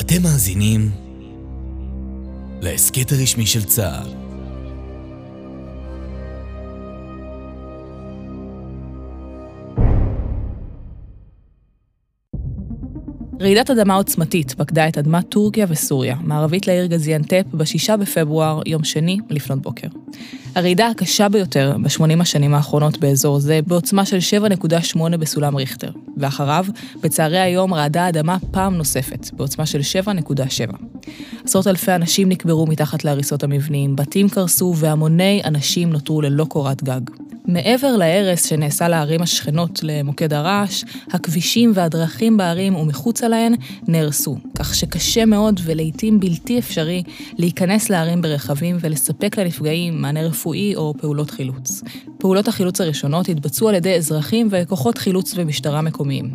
אתם מאזינים להסכת הרשמי של צה"ל. רעידת אדמה עוצמתית פקדה את אדמת טורקיה וסוריה, מערבית לעיר גזיאנטפ, ב-6 בפברואר, יום שני, לפנות בוקר. הרעידה הקשה ביותר ב-80 השנים האחרונות באזור זה, בעוצמה של 7.8 בסולם ריכטר, ואחריו, בצהרי היום רעדה האדמה פעם נוספת, בעוצמה של 7.7. עשרות אלפי אנשים נקברו מתחת להריסות המבנים, בתים קרסו והמוני אנשים נותרו ללא קורת גג. מעבר להרס שנעשה לערים השכנות למוקד הרעש, הכבישים והדרכים בערים ומחוצה להן נהרסו, כך שקשה מאוד ולעיתים בלתי אפשרי להיכנס לערים ברכבים ולספק לנפגעים מענה רפואי או פעולות חילוץ. פעולות החילוץ הראשונות התבצעו על ידי אזרחים וכוחות חילוץ ומשטרה מקומיים.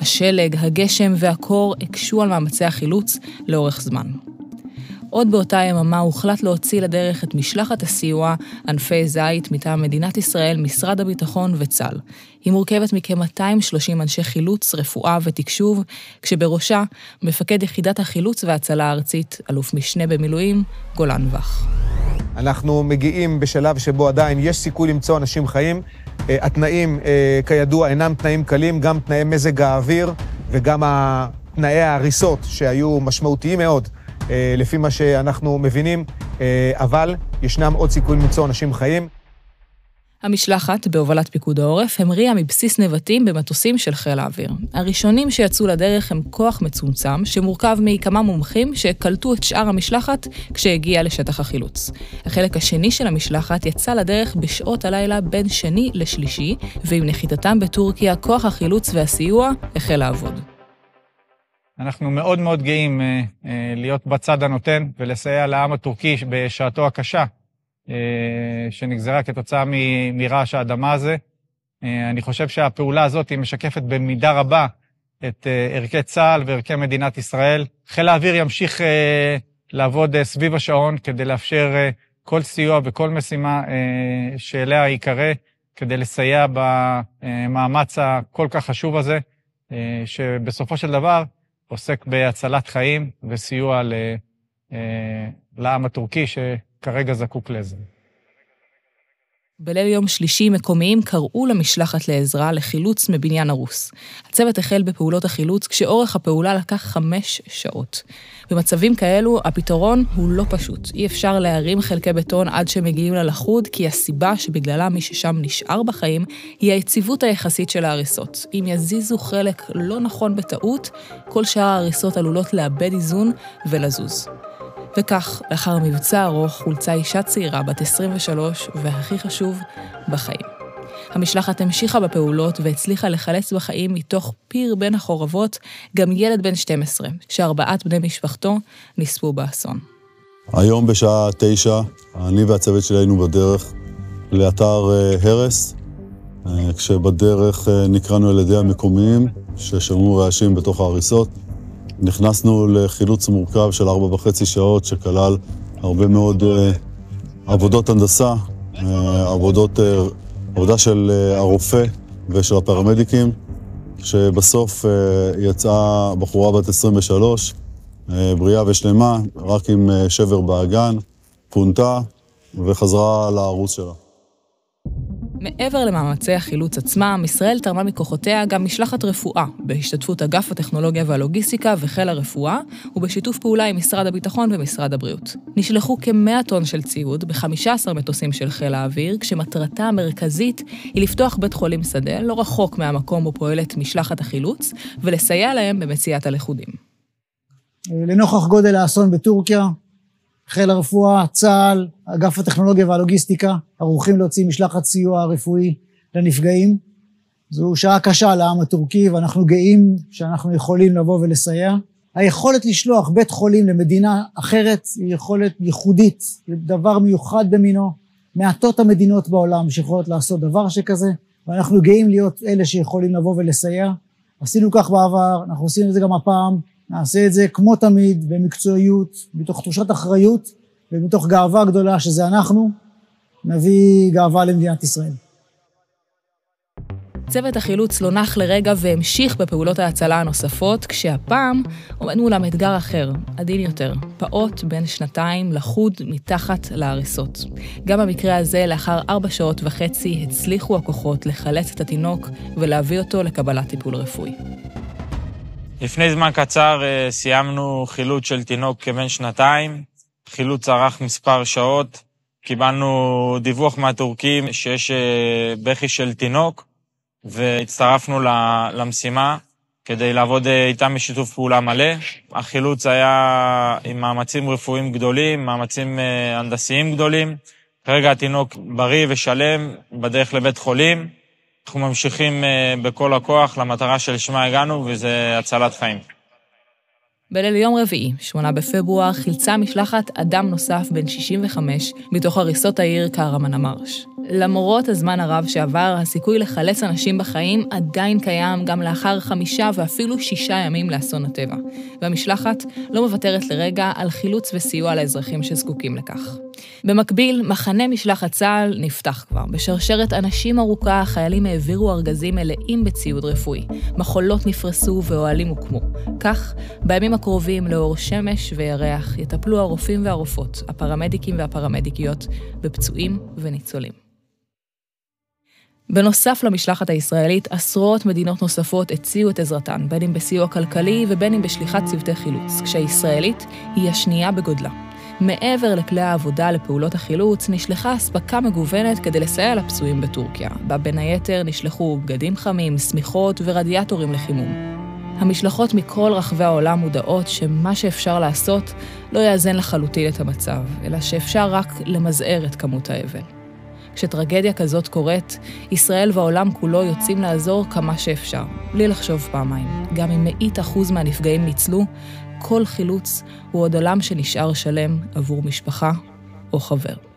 השלג, הגשם והקור הקשו על מאמצי החילוץ לאורך זמן. עוד באותה יממה הוחלט להוציא לדרך את משלחת הסיוע ענפי זית מטעם מדינת ישראל, משרד הביטחון וצה"ל. היא מורכבת מכ-230 אנשי חילוץ, רפואה ותקשוב, כשבראשה מפקד יחידת החילוץ וההצלה הארצית, אלוף משנה במילואים, גולן וך. אנחנו מגיעים בשלב שבו עדיין יש סיכוי למצוא אנשים חיים. אה, התנאים, אה, כידוע, אינם תנאים קלים, גם תנאי מזג האוויר וגם תנאי ההריסות שהיו משמעותיים מאוד. אה, לפי מה שאנחנו מבינים, אה, אבל ישנם עוד סיכויים למצוא אנשים חיים. המשלחת, בהובלת פיקוד העורף, המריאה מבסיס נבטים במטוסים של חיל האוויר. הראשונים שיצאו לדרך הם כוח מצומצם, שמורכב מכמה מומחים שקלטו את שאר המשלחת כשהגיעה לשטח החילוץ. החלק השני של המשלחת יצא לדרך בשעות הלילה בין שני לשלישי, ועם נחיתתם בטורקיה, כוח החילוץ והסיוע החל לעבוד. אנחנו מאוד מאוד גאים אה, אה, להיות בצד הנותן ולסייע לעם הטורקי בשעתו הקשה, אה, שנגזרה כתוצאה מרעש האדמה הזה. אני חושב שהפעולה הזאת היא משקפת במידה רבה את ערכי צה"ל וערכי מדינת ישראל. חיל האוויר ימשיך לעבוד סביב השעון כדי לאפשר כל סיוע וכל משימה שאליה ייקרא, כדי לסייע במאמץ הכל כך חשוב הזה, שבסופו של דבר עוסק בהצלת חיים וסיוע אה, לעם הטורקי שכרגע זקוק לזה. בליל יום שלישי מקומיים קראו למשלחת לעזרה לחילוץ מבניין הרוס. הצוות החל בפעולות החילוץ כשאורך הפעולה לקח חמש שעות. במצבים כאלו הפתרון הוא לא פשוט. אי אפשר להרים חלקי בטון עד שמגיעים ללכוד, כי הסיבה שבגללה מי ששם נשאר בחיים היא היציבות היחסית של ההריסות. אם יזיזו חלק לא נכון בטעות, כל שאר ההריסות עלולות לאבד איזון ולזוז. וכך, לאחר מבצע ארוך, חולצה אישה צעירה בת 23, והכי חשוב, בחיים. המשלחת המשיכה בפעולות והצליחה לחלץ בחיים מתוך פיר בין החורבות גם ילד בן 12, שארבעת בני משפחתו נספו באסון. היום בשעה תשע, אני והצוות שלי היינו בדרך לאתר אה, הרס, אה, כשבדרך אה, נקראנו על ידי המקומיים ששמעו רעשים בתוך ההריסות. נכנסנו לחילוץ מורכב של ארבע וחצי שעות, שכלל הרבה מאוד uh, עבודות הנדסה, uh, עבודות, uh, עבודה של הרופא ושל הפרמדיקים, שבסוף יצאה בחורה בת 23, uh, בריאה ושלמה, רק עם שבר באגן, פונתה וחזרה לערוץ שלה. מעבר למאמצי החילוץ עצמם, ישראל תרמה מכוחותיה גם משלחת רפואה, בהשתתפות אגף הטכנולוגיה והלוגיסטיקה וחיל הרפואה, ובשיתוף פעולה עם משרד הביטחון ומשרד הבריאות. נשלחו כ-100 טון של ציוד ב-15 מטוסים של חיל האוויר, כשמטרתה המרכזית היא לפתוח בית חולים שדה לא רחוק מהמקום בו פועלת משלחת החילוץ, ולסייע להם במציאת הלכודים. לנוכח גודל האסון בטורקיה, חיל הרפואה, צה"ל, אגף הטכנולוגיה והלוגיסטיקה, ערוכים להוציא משלחת סיוע רפואי לנפגעים. זו שעה קשה לעם הטורקי, ואנחנו גאים שאנחנו יכולים לבוא ולסייע. היכולת לשלוח בית חולים למדינה אחרת היא יכולת ייחודית, דבר מיוחד במינו. מעטות המדינות בעולם שיכולות לעשות דבר שכזה, ואנחנו גאים להיות אלה שיכולים לבוא ולסייע. עשינו כך בעבר, אנחנו עושים את זה גם הפעם. נעשה את זה כמו תמיד, במקצועיות, מתוך תחושת אחריות ומתוך גאווה גדולה שזה אנחנו, נביא גאווה למדינת ישראל. צוות החילוץ לא נח לרגע והמשיך בפעולות ההצלה הנוספות, כשהפעם עומד מולם אתגר אחר, עדין יותר, פעוט בן שנתיים לחוד מתחת להריסות. גם במקרה הזה, לאחר ארבע שעות וחצי, הצליחו הכוחות לחלץ את התינוק ולהביא אותו לקבלת טיפול רפואי. לפני זמן קצר אה, סיימנו חילוץ של תינוק כבן שנתיים. חילוץ ארך מספר שעות. קיבלנו דיווח מהטורקים שיש אה, בכי של תינוק, והצטרפנו למשימה כדי לעבוד אה, איתם בשיתוף פעולה מלא. החילוץ היה עם מאמצים רפואיים גדולים, מאמצים הנדסיים גדולים. כרגע התינוק בריא ושלם, בדרך לבית חולים. אנחנו ממשיכים אה, בכל הכוח למטרה שלשמה הגענו, וזה הצלת חיים. בליל יום רביעי, 8 בפברואר, חילצה משלחת אדם נוסף בן 65 מתוך הריסות העיר קהרמן המרש. למרות הזמן הרב שעבר, הסיכוי לחלץ אנשים בחיים עדיין קיים גם לאחר חמישה ואפילו שישה ימים לאסון הטבע. והמשלחת לא מוותרת לרגע על חילוץ וסיוע לאזרחים שזקוקים לכך. במקביל, מחנה משלחת צה"ל נפתח כבר. בשרשרת אנשים ארוכה, החיילים העבירו ארגזים מלאים בציוד רפואי. מחולות נפרסו ואוהלים הוקמו. כך, בימים הקרובים, לאור שמש וירח, יטפלו הרופאים והרופאות, הפרמדיקים והפרמדיקיות, בפצועים וניצולים. בנוסף למשלחת הישראלית, עשרות מדינות נוספות הציעו את עזרתן, בין אם בסיוע כלכלי ובין אם בשליחת צוותי חילוץ, כשהישראלית היא השנייה בגודלה. מעבר לכלי העבודה לפעולות החילוץ, נשלחה אספקה מגוונת כדי לסייע לפצועים בטורקיה, בה בין היתר נשלחו בגדים חמים, שמיכות ורדיאטורים לחימום. המשלחות מכל רחבי העולם מודעות שמה שאפשר לעשות לא יאזן לחלוטין את המצב, אלא שאפשר רק למזער את כמות האבל. כשטרגדיה כזאת קורית, ישראל והעולם כולו יוצאים לעזור כמה שאפשר, בלי לחשוב פעמיים. גם אם מאית אחוז מהנפגעים ניצלו, כל חילוץ הוא עוד עולם שנשאר שלם עבור משפחה או חבר.